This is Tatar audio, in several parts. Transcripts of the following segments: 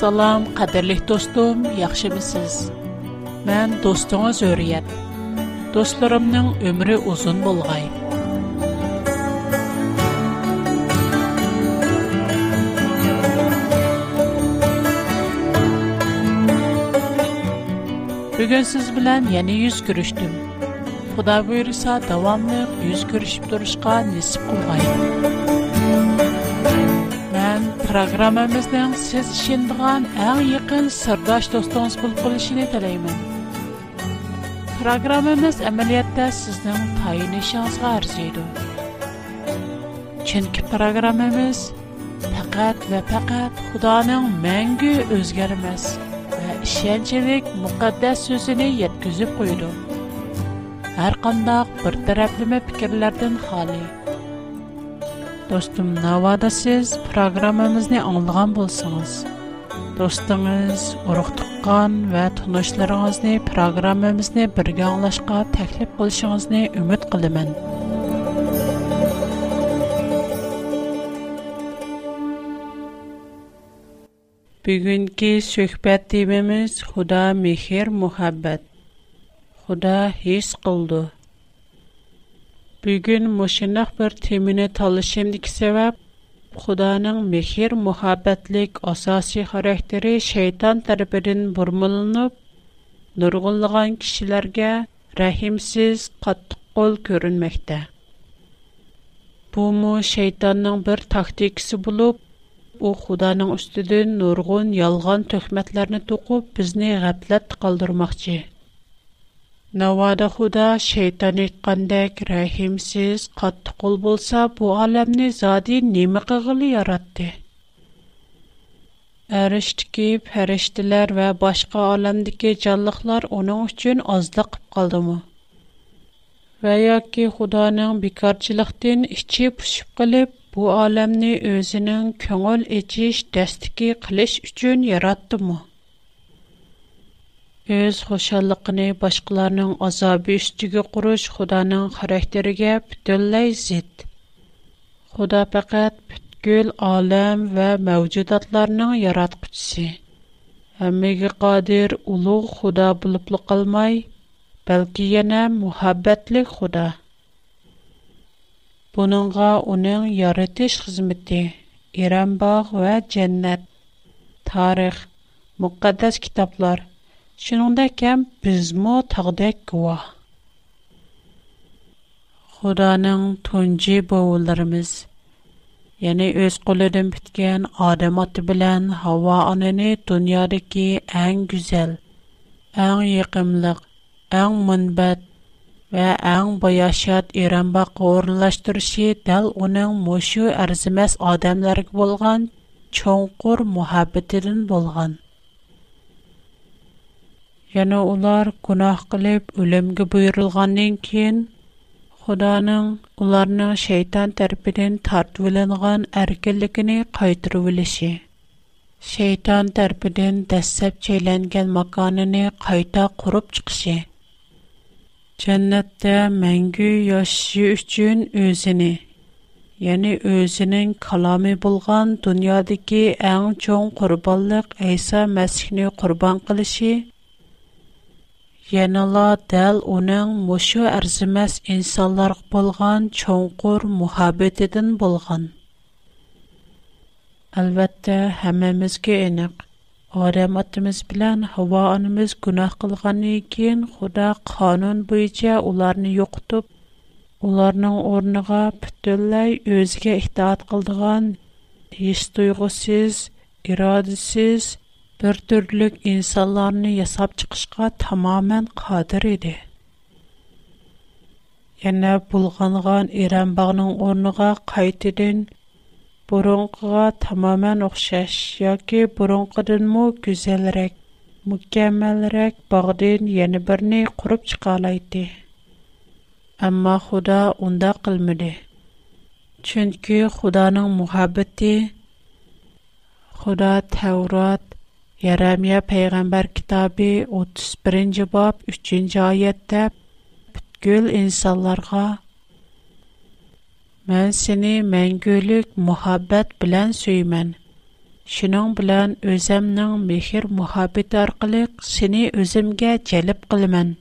Assalom, qadrli dostum, yaxshimisiz? Men do'stingiz O'riyat. Dostlarımın ömrü uzun bo'lg'ay. Bugün siz bilan yana yuz ko'rishdim. Xudo buyursa, devamlı yüz görüşüp turishga nisib qilg'ay. Программамызның сез шиндыған әң еқін сырдаш достыңыз бұл қылышыны тілеймін. Программамыз әмәлиетті сізнің тайынышыңызға арзейді. Чүнкі программамыз пәкәт вә пәкәт Худаның мәңгі өзгәрмәс вә ішенчілік мұқаддәс сөзіні еткізіп қойды. Әр қандақ бір тәрәпліме пікірлерден халы – Dostum, navada siz proqramımızı anlayan bolsanız, dostunuz, uruqtuqqan və tunuşlarınızı proqramımızı birgə anlaşqa təklif qilishinizni ümid qilimin. Bugünkü söhbət temimiz Xuda mehr muhabbət. Xuda his qıldı. Бүгін мұшынақ бір теміні талышымдық сәвәп, Құданың мехир мұхабәтлік осаси характері шейтан тәрбірін бұрмылынып, нұрғылыған кішілерге рәхімсіз қаттық қол көрінмекті. Бұмы шейтанның бір тактикісі болып, о Құданың үстідің нұрғын ялған төхметлеріні тұқып, бізіне ғәплет қалдырмақ Navoda Xuda şeytan etqandək rəhimsiz, qatlı qol bolsa, bu aləmni zadi nemi qığılı yaratdı. Ərishdiki pərişdilər və başqa aləmdiki canlıqlar onun üçün azda qıb qaldımı? Və ya ki, Xudanın bikarçılıqdın içi püşüb qılıb, bu aləmni özünün köngül içiş dəstiki qilish üçün yarattımı? Өз хошаллықыны башқыларның азабы үстігі құрыш Худаның характерге бүтілләй зет. Худа пәкәт бүткіл алам ва мәвжудатларның ярат күтсі. Әмегі қадир ұлуғы Худа бұлыплы қалмай, бәлкі ене мұхаббәтлік Худа. Бұныңға оның яратыш қызметі, Иранбағ ва дженнәт, тарих, мұқаддас китаплар – Шынундай кем бізмо тағдай куа? Худаның тунджи бауыларымыз. Яни өз қолудын біткен адаматы билан хава аныни дунядыки әң күзэл, әң иғымлық, әң мүнбэт вә әң баяшат иранба қоғырлаштырши дэл оның мушу әрзімэс адамларыг болған чонгур мухаббетилин болған. Yana ular gunoh qilib o'limga buyurilgandan keyin Xudoning ularning shayton tarafidan tortvilingan erkinligini qaytirib olishi. Shayton tarafidan dastlab chaylangan makonini qayta qurib chiqishi. Jannatda mangu yashashi uchun o'zini ya'ni o'zining kalomi bo'lgan dunyodagi eng cho'ng qurbonliq Isa Masihni qurbon qilishi ینالا دل اونن مشو ارزمس انسالر بولغان چونکر محبت دن بولغان. البته همه مزگی انق. آدم ات مز بلن هوا آن مز گناه قلگانی کین خدا قانون بیج اولار نیوکتوب. اولار نع اونگا پتولای یوزگه Төрттөртлек инсандарны hesab чыгышка тамаман кадр иде. Яна пулханган иран багының орныга кайтыдын бурынгыга тамаман уҡшаш яки бурынгыдан мо күҙелрәк, mükәмэлрәк баҡтын яңы берне ҡурып çıҡалайты. Әмма Худа онда ҡылмыды. Чөнки Худаның мәхәббәте Худа тәврот Ya Ramiya Peygamber Kitabi 31. bab 3. ayetde: "Bütkül insanlarğa men seni мәңгүлүк мәхәббәт белән сөймән. Шинң белән özәмнең мехер-мөхәббәт аркылык seni özәмгә челеп киләм."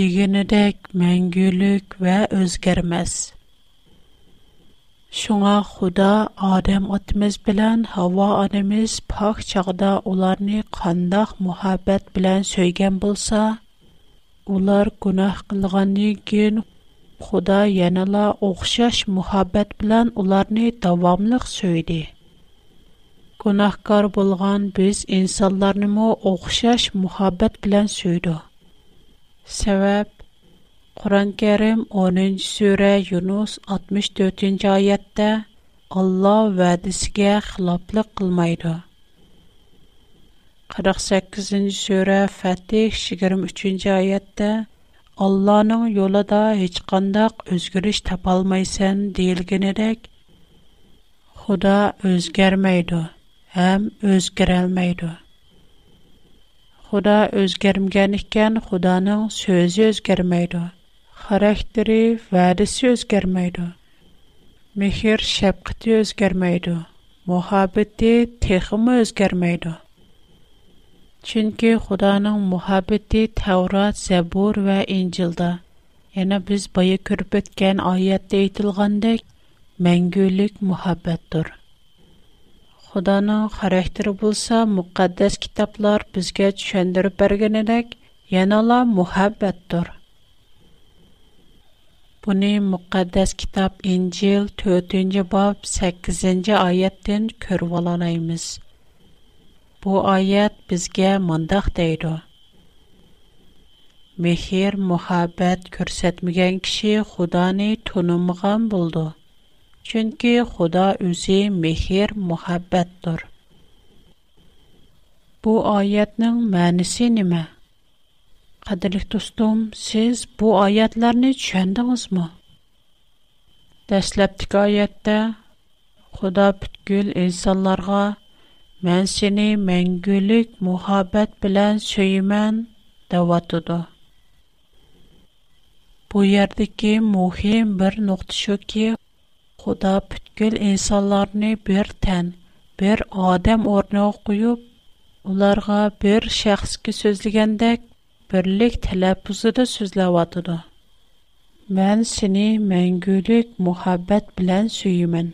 дигән идек мәңгүлүк вә Шуңа Худа Адам атмыз белән Хава анамыз пак чагда уларны кандак мухаббат белән сөйгән булса, улар гунах кылганны кин Худа янала охшаш мухаббат белән уларны дәвамлык сөйди. Гунахкар булган без инсанларны мо охшаш мухаббат белән сөйдү. Сәбәп Qur'on Kerim 10-cü surə Yunus 64-cü ayədə Allah vədisiga xilaflıq qılmaydı. 48-ci surə Fətih 23-cü ayədə Allah'ın yolunda heç qandaq özgürüş tapalmaysan deyilginidək Xuda özgərməydi, həm özgərəlməydi. Xuda özgərməyən ikən Xudanın sözü xarakteri, vədisi özgərməydi. Mehir şəfqəti özgərməydi. Muhabbəti texmi özgərməydi. Çünki Xudanın muhabbəti Tevrat, Zəbur və İncildə. Yəni biz bayı görüb ötən ayədə aytılğandək məngülük muhabbətdir. Xudanın xarakteri bolsa, müqəddəs kitablar bizə düşündürüb bərgənədək, yanala muhabbətdir. Bunu müqəddəs kitab İncil 4-cü bab 8-ci ayətdən görüb alalayımız. Bu ayət bizə mandaq deyir. Mehir, muhabbət göstərməyən kişi Xudanı tanımğan buldu. Çünki Xuda özü mehir, muhabbətdir. Bu ayətnin mənası nədir? Qadirlik dostum, siz bu ayetlerini çöndiniz mi? Dəsləbdik ayette, Xuda pütgül insanlarga, mən seni məngülük muhabbet bilən söyümən davatudu. Bu yerdeki muhim bir nokta şu ki, Xuda pütgül insanlarını bir tən, bir adem ornağı koyup, onlarga bir şəxski sözlügəndək Берлек теләпүзе дә сүзләп атыды. Мен сине мәңгәлек мәхәббәт белән сөйимен.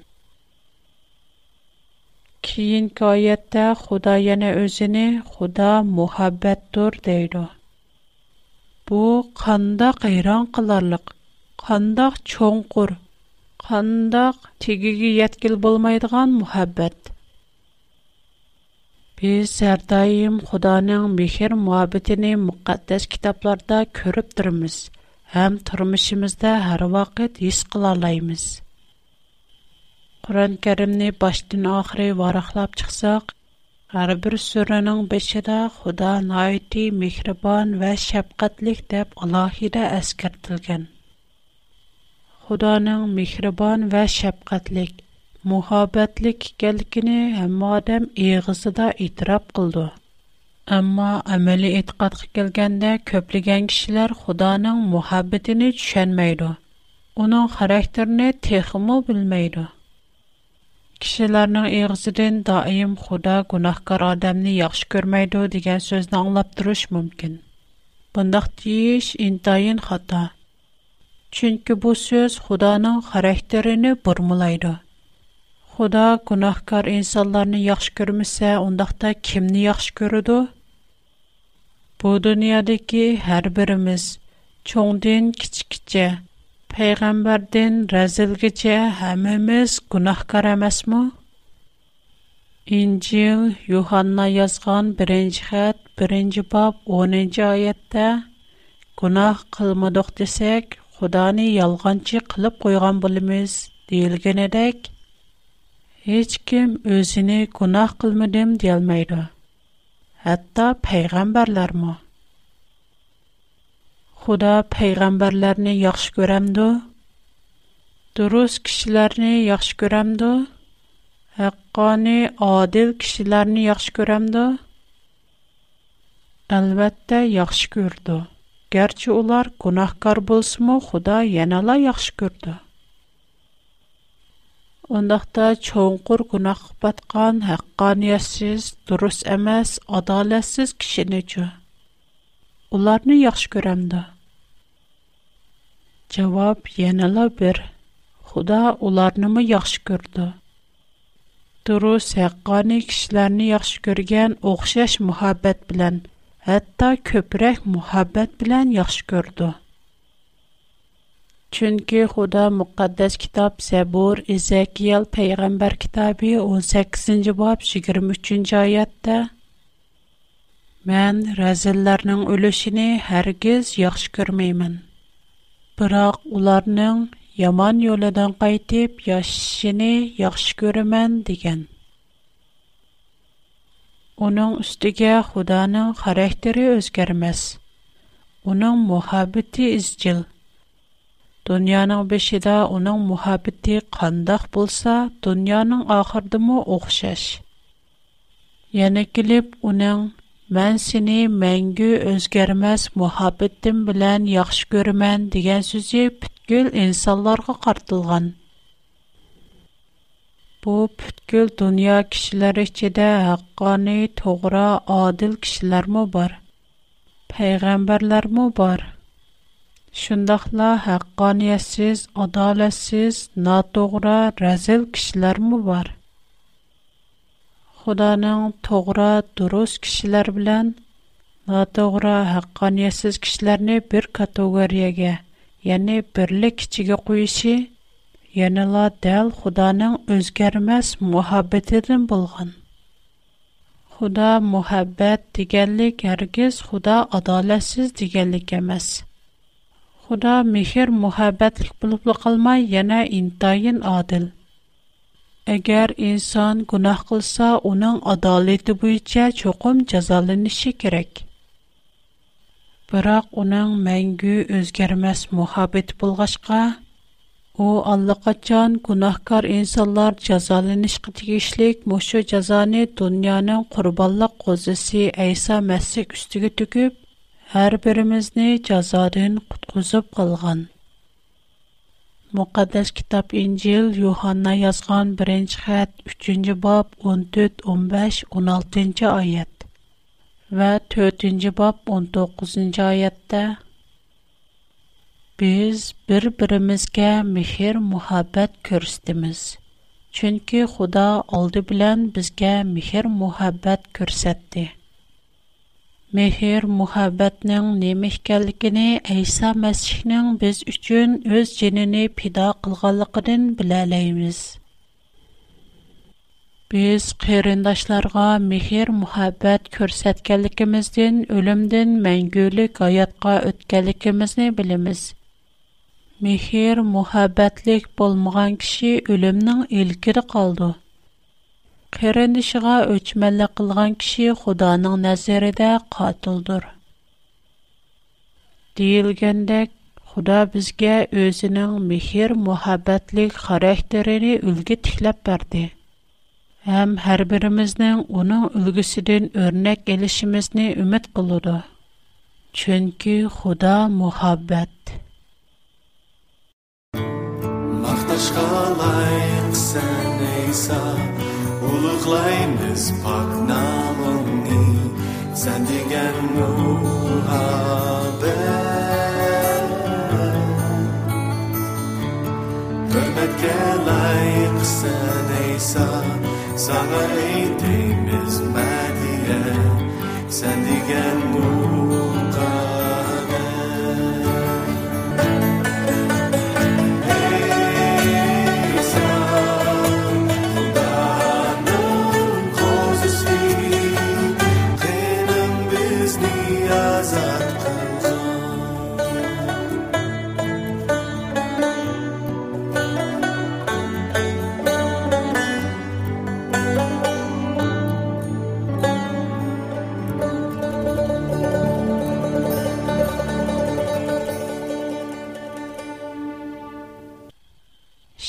Киен кайятта яна özünü Худа мәхәббәттүр диде. Бу қанда ҡайран ҡыҙарлыҡ, қанда чоңҡур, қанда тегеге йәткел булмайдыган мәхәббәт. Biz hər daim Xudanın mehir muhabbətini müqəddəs kitablarda görüb durmuş, həm turmuşumuzda hər vaxt his qıla bilərik. Quran-Kərimni başdan axıra varaqlab çıxsaq, hər bir surənin başıdə Xuda nəyiti mehriban və şəfqətlik deyə alahidə əskərtilgən. Xudanın muhabbatlik ekanligini hamma odam ig'isida e'tirof qildi ammo amaliy e'tiqodga kelganda ko'plagan kishilar xudoning muhabbatini tushunmaydi uning xarakterini texmu bilmaydi kishilarning ig'isidan doim xudo gunohkor odamni yaxshi ko'rmaydi degan so'zni anglab turish mumkin bundaq deyish intayin xato chunki bu so'z xudoning xarakterini burmulaydi Худа гунахкар инсанларны яхшы күрмәсә, ондакта кимне яхшы күрүдү? Бу дөньядагы һәр биребез чоңдан кичкичә, пайгамбардан разылгычә һәммәбез гунахкар эмасмы? Инҗил Йоханна язган 1-нче хат, 1 10-нче аятта гунах кылмадык дисәк, Худаны ялганчы кылып куйган булабыз, диелгәнедәк Heç kim özünü günah qılmadım deyilməydi. Hətta peyğəmbərlərmi? Xuda peyğəmbərlərini yaxşı görəmdi? Durus kişilərini yaxşı görəmdi? Haqqani, adil kişilərini yaxşı görəmdi? Əlbəttə yaxşı gördü. Gerçi ular günahkar bolsunmu, Xuda yanala yaxşı gördü. Ondaqda çoğunqur günah batqan, haqqaniyetsiz, durus emas, adaletsiz kişinicu. Ularını yaxşı görəmdi. Cavab yenələ bir. Xuda ularını mı yaxşı gördü? Durus, haqqani kişilərini yaxşı görgən oxşaş muhabbət bilən, hətta köpürək muhabbət bilən yaxşı gördü. Чөнки Худа муқаддас китап Забур, Изакиял пайғамбар китабы 18-нче бап 23-нче аятта Мен разилларның өлешіне һәргиз яхшы күрмәймен. Бирок уларның яман yo'lidan qaytib яшишини яхшы ko'raman degan. Оның үстіге Худаның характері өзгермес. Оның мұхаббеті изчил. دنیانو بشیده اونو محبتی قندخ بولسا دنیانو آخر دمو اخشش. یه نکلیب اونو من سینی منگو ازگرمز محبتیم بلن یخش گرمن دیگن سوزی پتگل انسانلار که Бу بو پتگل دنیا کشیلر ایچیده اقانی توغرا آدل کشیلر бар? بار. پیغمبرلر бар? Шундайла хаққаниятсиз, адолатсиз, натуғра, разил кишилар му бар? Худаның туғра, дурус кишилар билан натуғра, хаққаниятсиз кишиларни бир категорияга, яни бирлик кичиге қўйиши, янила дал Худаның ўзгармас муҳаббатидан бўлган. Худа муҳаббат деганлик ҳаргиз Худа адолатсиз деганлик эмас. Худа мехер мухаббатлык булып калмай, яна интайын адил. Әгәр инсан гунах кылса, уның адалеты буенча чокым җәзаланышы керек. Бирок уның мәңге үзгәрмәс мухаббат булгачка, у Алла гунахкар инсанлар җәзаланыш кытыгышлык мошы җәзаны дөньяның курбанлык козысы Айса Мәсих үстиге төкүп, hər birimizni cəzadan qutquzub qalğan. Müqəddəs kitab İncil Yuhanna yazğan 1-ci xətt 3-cü bab 14, 15, 16-cı ayət və 4-cü bab 19-cu ayətdə biz bir-birimizgə mehr, muhabbət göstərimiz. Çünki Xuda aldı bilən bizgə mehr, muhabbət göstərdi. Мехир мухаббатның неме икәнлегене Айса Мәсихнең без өчен үз җинене пида кылганлыгын беләләйбез. Без кырындашларга мехир мухаббат күрсәткәнлегебездән өлемдән мәңгелек аятка үткәнлегебезне белемез. Мехир мухаббатлык булмаган кеше өлемнең илкир калды. خیرندشگا اچ ملکلگان کشی خدا نع نظر ده قاتل دور. دیل گنده خدا بزگه اوزنام میخر محبت لی خارهتری اولگی تخل برده. هم هر برمز نم اونا اولگی سدن ارنک Ulughlaim His pak namını Sendigen muhabber Hürmetke layıksın İsa Sana eğdiğimiz Mediye Sendigen muhabber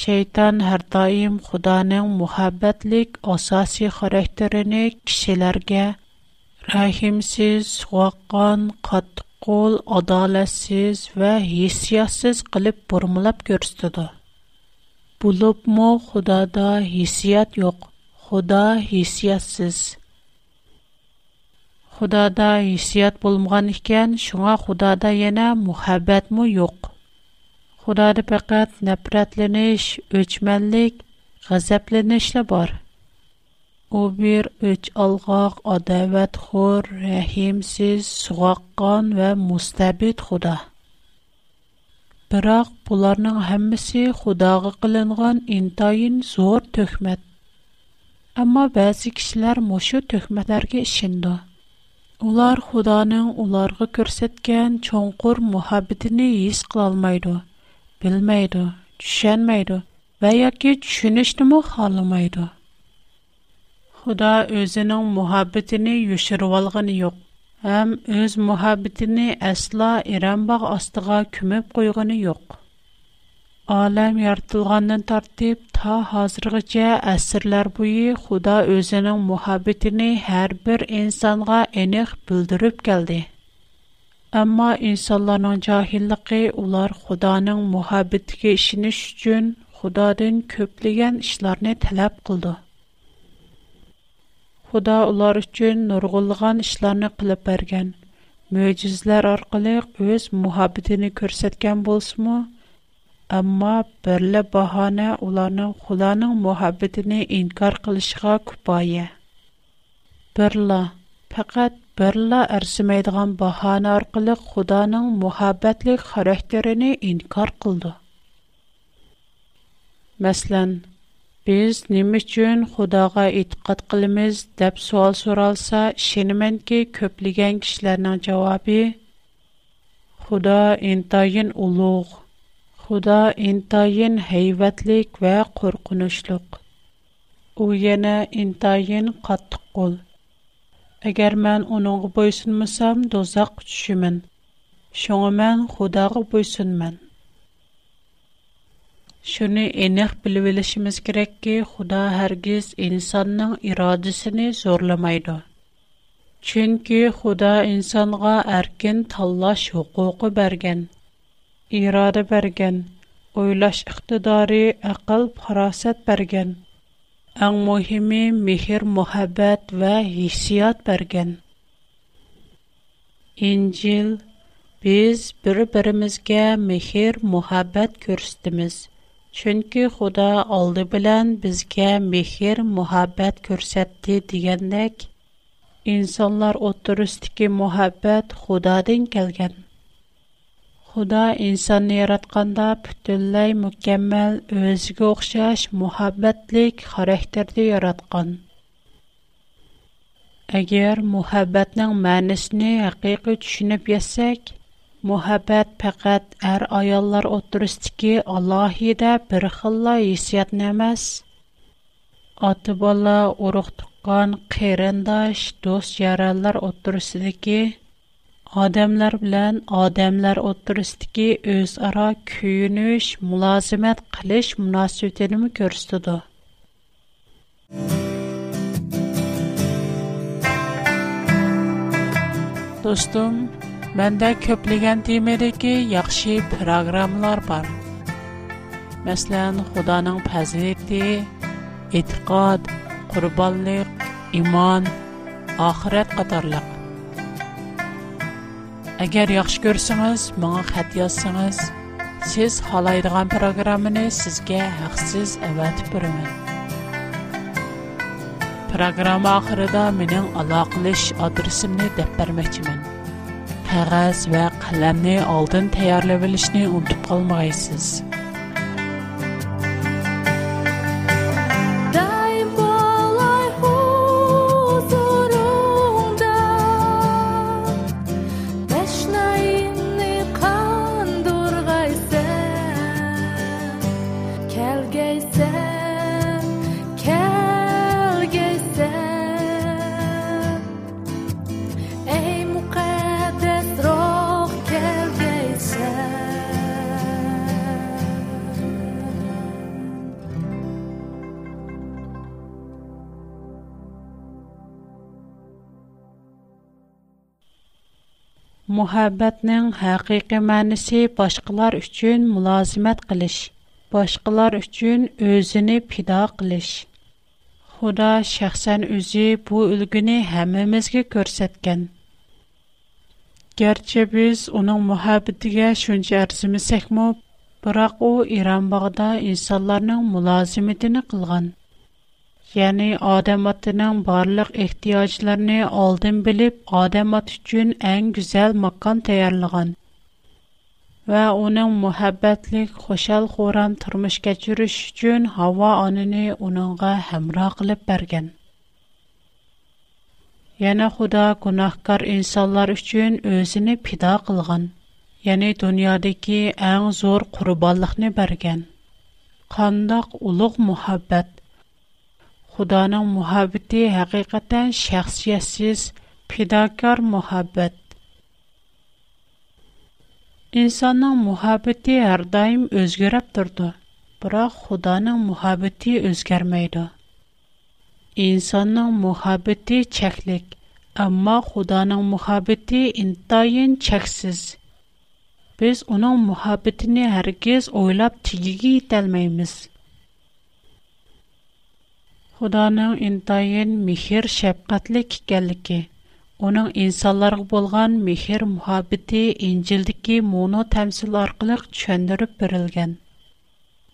şeytan hər daim xudanı muhabbətlik əsaslı xarakterinə kişilərə rəhimsiz, qorxan, qatqol, adalətsiz və hissiyatsiz qılıb börmələb göstədi. Bu lobmo xudada hissiyat yox, xuda hissiyatsiz. Xudada hissiyat olmunğan ikən, şuna xudada yenə muhabbətmu yox. خدا را فقط نبرد لنش، бар. O bir üç لبار. او بر rəhimsiz الغاق və خور رحم سیز سوقان و مستبد خدا. برای بولارن همه سی خدا kişilər این تاین işindi. تخمد. اما بعضی کشلر مشو تخمد درگشند. bilmaydi, tushunmaydi va yoki tushunishni xohlamaydi. Xudo o'zining muhabbatini yoshirib olgani yo'q, ham o'z muhabbatini aslo irambog' ostiga ko'mib qo'ygani yo'q. Alam yaratilgandan tartib ta hozirgacha əsrlər boyu Xuda özünün muhabbətini hər bir insana eniq bildirib gəldi. Амма инсандарның جاهиллыгы, улар Худаның muhabbetige ишенү өчен, Худадан көплегән эшләрне талап кылды. Худа улар өчен нургылган эшләрне кылып бергән. Мөҗизалар аркылы үз muhabbetini кертәткән булсымы? Амма берле баһана уларның Худаның muhabbetini инкар кыллышыга күpayы. Берле, фақат Берла әрсімейдіған бахана арқылы Құданың мұхабәтлік характерini инкар қылды. Мәслән, біз нем үшін Құдаға итқат қылымыз деп суал суралса, шенімен ке көплеген кішілерінің жауабы Құда интайын ұлуғ, Құда интайын хейвәтлік вә құрқынышлық. Ұйені интайын қаттық қолы. Әгәр мен оныңғы бойсынмысам, дозақ түшімін. Шоңы мен худағы бойсынмын. Шуны энех біліп елішіміз керек ки, худа әргіз инсанның ирадысыны зорламайды. Чөнки худа инсанға әркен таллаш хукуку берген. Ирада берген. Ойлаш иқтидары, ақыл, парасат берген. Ан моһеме mihir мәхәббәт ва хиссият бергән. Еңҗел biz bir биребезгә мехер, мәхәббәт күрсәтәбез. Чөнки Худа алды белән безгә мехер, мәхәббәт күрсәтте дигәндәк, insanlar уттырысты ки мәхәббәт Худадан Худа инсанны яратканда бүтәлей mükemmel үзгә огышәш, мәхәббәтлек характердә яраткан. Әгәр мәхәббәтнең мәнисне һәқикәтне түшенәп ясәк, мәхәббәт фаҡат әр аяллар оттырыс тики Аллаһидә бер хиллай яһиәтне эмас. Ата-бала, урыҡтҡан, хәйрәндаш, доҫ ярандар оттырыс odamlar bilan odamlar o'tirisidagi o'zaro kuyinish mulozimat qilish munosabatinimi ko'rsatadi do'stim menda ko'plagan temadagi yaxshi programmalar bor masalan xudoning fazilati e'tiqod qurbonlik iymon oxirat qatorliq Agar yaxshi ko'rsangiz, menga xat yozsangiz, siz xohlaydigan programmani sizga haqsiz avatib beraman. Programma oxirida mening aloqalish adresimni deb bermoqchiman. Qog'oz va qalamni oldin tayyorlab olishni unutib qolmaysiz. Мухаббатның хакыйкы мәнисе башкалар өчен мулазимат кылыш. Башкалар өчен өзене пида кылыш. Худа шәхсән үзе бу үлгене һәммәмезгә күрсәткән. Гәрчә без уның мухаббәтегә шунча арзымысакмы, бирок ул Иран багында инсанларның мулазиметен кылган. ya'ni odam otining barliq ehtiyojlarini oldin bilib, odam ot uchun eng go'zal makon tayyorlagan va uning muhabbatlik, xoshal xo'ram turmush kechirish uchun havo onini uningga hamroh qilib bergan. Yana Xudo gunohkor insonlar uchun o'zini fido qilgan, ya'ni dunyodagi eng zo'r qurbonlikni bergan. Qandoq ulug' muhabbat Xudanın muhabbəti həqiqətən şəxsiyyətsiz, fidakar muhabbət. İnsanın muhabbəti hər daim özgərib durdu, biroq Xudanın muhabbəti özgərməydi. İnsanın muhabbəti çəklik, amma Xudanın muhabbəti intayin çəksiz. Biz onun muhabbətini hər giz oylab tigiyə yetəlməyimiz. xudoning intayin mehr shafqatlik ekanligi uning insonlarga bo'lgan mehr muhabbati injildagi mono tamsil orqali tushundirib berilgan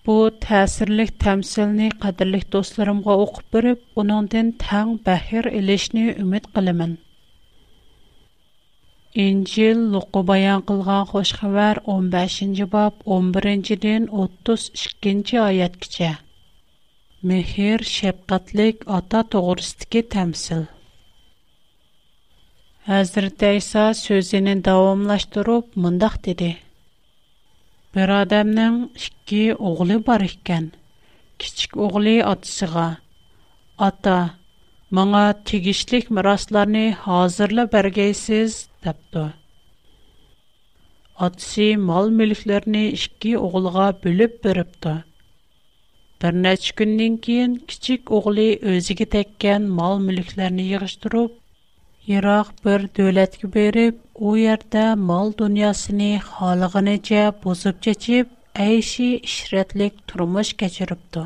bu ta'sirlik tamsilni qadrli do'stlarimga o'qib berib uningdan tang bahir ilishni umid qilaman İncil Luqu bayan qılğan xoş xəbər 15-ci bab 11-dən 32-ci ayət Мехер шәфкатьлек ата тугрыстыкы тәмсил. Хәзер Тайса сөзенен дәвамлаштырып мондак диде. Бер адамның ике огылы бар икән. Кичик огылы атсыга. Ата, моңа тигишлек мирасларны хәзерле бергәйсез дипту. Атсы мал-мүлекләрне ике огылга бүлеп берипту. Bir neçə gündən keyin kichik o'g'li o'ziga təkkən mol mülklərini yig'ishtirib, yiroq bir davlatga berib, o yerda mol dunyosini xoliginicha bosib chechib, əyşi ishratlik turmush kechiribdi.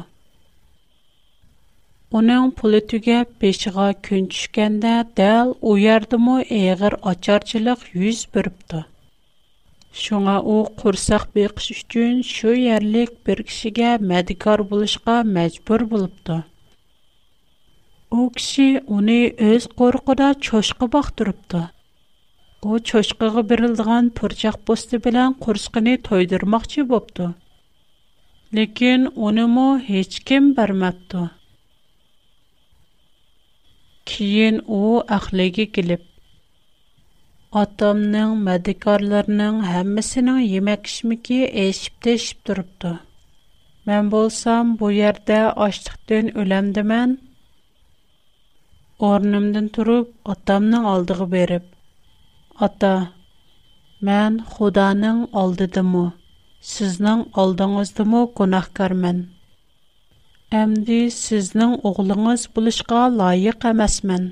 Оның пулы түгәп, бешіға күн түшкәндә, дәл у ярдымы әйгір ачарчылық юз біріпті. Шуңа у курсак бекиш үчүн шу ярлык бир кишиге мәдикар булышка мажбур булыпты. У киши уни өз коркуда чошка бактырыпты. У чошкага берилдиган пурчак посты белән курскыны тойдырмакчы бопты. Ләкин уны мо һеч ким бермәпте. Киен у ахлеге килеп Атамның, мәдекарларының һәммәсенең йемәк ишмеке эшип тешип турыпты. Мен булсам, бу ярдә ачлыктан үләмдем мен. Орнымдан турып, атамның алдыгы берип: "Ата, мен Худаның алдыдымы? Сезнең алдыңыздымы гонаһкар мен? Әмди сезнең угылыгыз булышка лайык эмас мен?"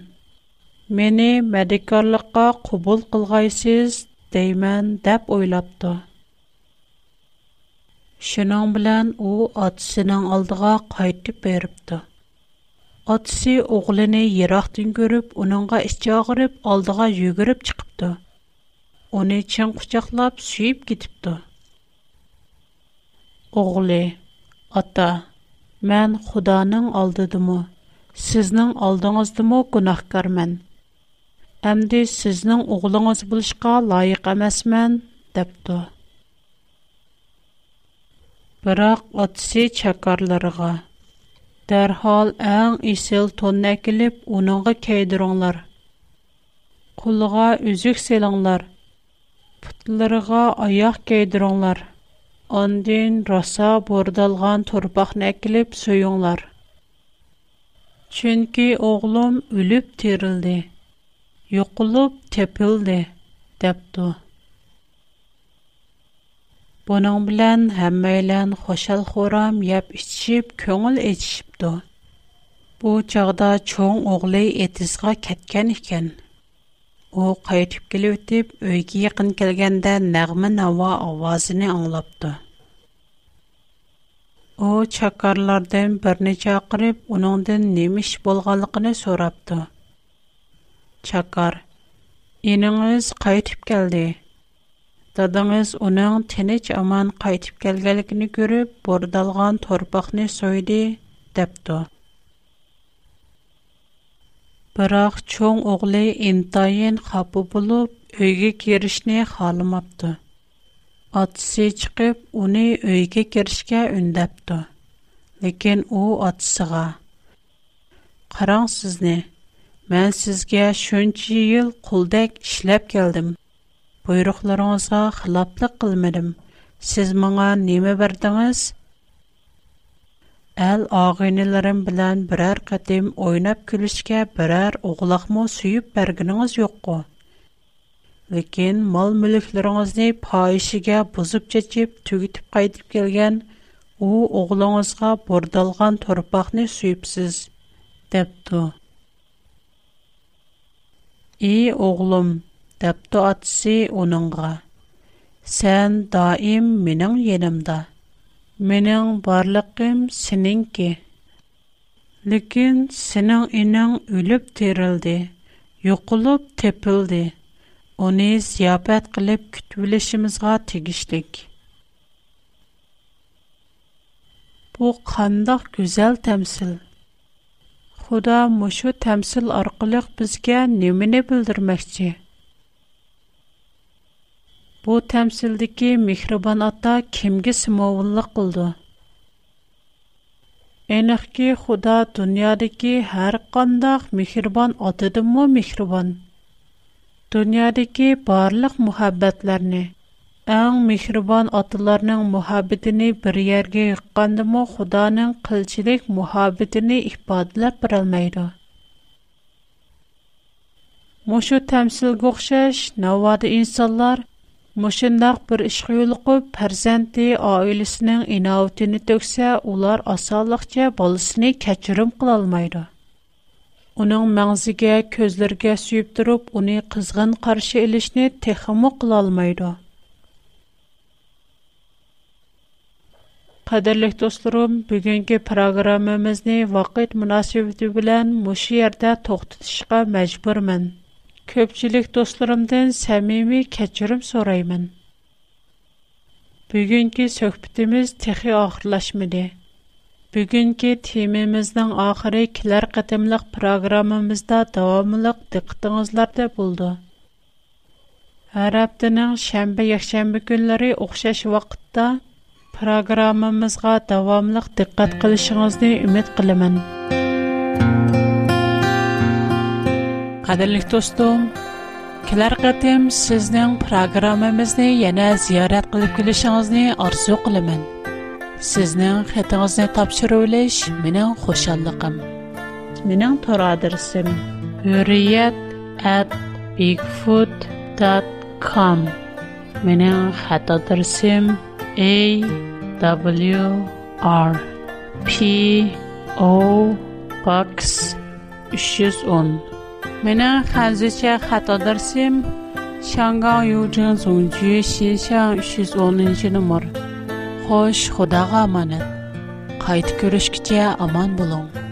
Мені мәдекарлыққа кубул қылғайсыз деймен деп ойлапты. Шынан білән о атысының алдыга кайтып беріпті. Атысы оғылыны ерақтын көріп, оныңға іш алдыга алдыға жүгіріп чықыпты. Оны чын құчақлап, сүйіп кетіпті. Оғылы, ата, мән құданың алдыдымы, сізнің алдыңыздымы күнақкар мән. Әмди сезнең угылыгыз булышка лайык эмасмен, депту. Бирок атсы чакарларга дәрхал әң исел тонна әкелеп, уныңғы кәйдіруңлар. Құлыға үзік селіңлар, пұтылырға аяқ кәйдіруңлар. Ондин раса бордалған турбақ нәкіліп сөйіңлар. Чүнкі оғлым үліп терілді. yo'qolib tepildi debdi buning bilan hammaylan xoshal xo'ram yeb ichishib ko'ngil echishibdi bu chog'da cho'ng o'g'li etizga ketgan ekan u qaytib kelib uyga yaqin kelganda nag'ma navo ovozini anglabdi u chakarlardan birini chaqirib uningdan nima ish bo'lganligini so'rabdi Чакар. Иниңиз кайтып келди. Дадыңыз уның тенеч аман кайтып келгенлигини көрүп, бордалган торпакны сойди депту. Бирок чоң оглы интайын хапу болуп, үйгө киришне халымапты. Атсы чыгып, уны үйгө киришке үндепту. Лекин у атсыга. Караң сизне, Мен сізге шүнчі йыл құлдәк ішләп келдім. Бұйрықларыңызға қылаплық қылмедім. Сіз маңа немі бердіңіз? Әл ағайныларым білән бірәр қатым ойнап күлішке бірәр оғылақмы сүйіп бәргініңіз йоққы. Lekin мал мүліклеріңізді пайшыға бұзып чечіп, түгітіп қайтып келген, о оғылыңызға бордалған торпақны сүйіпсіз, депті. «И, оғлым», депті атысы оныңға, «Сән даим менің енімді, менің барлықым сенің ке. Лекен сенің інің өліп терілді, юқылып тепілді, оны зиябәт қылып күтбілішімізға тегіштік». Бу қандық көзел тәмсіл. Худа мошо төмсел аркылы безгә неменә белдермәкче? Бу төмселди ки ата кемгә символык булды? Әнигә, Худа дөньяды ки һәр қондақ Мөхрибан атады мо Мөхрибан. Дөньяды ки Әң мехрибан аталарның мөхәббәтен бер ергә йыккандымы Худаның кылчылык мөхәббәтен ифадалап берелмәйди. Мошу тәмсилгә охшаш, навада инсонлар Мошындак bir ishga yo'liqib, farzandi oilasining inovatini to'ksa, ular osonlikcha bolasini kechirim qila olmaydi. Uning mag'ziga, ko'zlariga suyib turib, uni qizg'in qarshi ilishni texmo qila olmaydi. Qadirlik dostlarım, bugünkü proqramımızı vaqt münasibəti bilan məşi yerdə toxtatışqa məcburmən. Köpçülük dostlarımdan səmimi keçirim sorayman. Bugünkü söhbətimiz texi axırlaşmadı. Bugünkü temamızın axırı kilər qatımlıq proqramımızda davamlıq diqqətinizlərdə buldu. Hər həftənin şənbə, yekşənbə günləri oxşaş vaxtda программамызга дәвамлык диккат кылышыгызны үмид кылымын. Кадерлек достум, келар қатым сіздің программамызды яна зиярат қылып келешіңізді арзу қылымын. Сіздің қатыңызды тапшыру өліш менің қошалдықым. Менің тұр адырсым. Үриет әт WRP O Box 310 Менің хәнзіше хата дәрсем Шанған Юджин Зунджи Шишан 310 номер. Хош, Худаға аманат. Қайт көрішкіше аман болуң.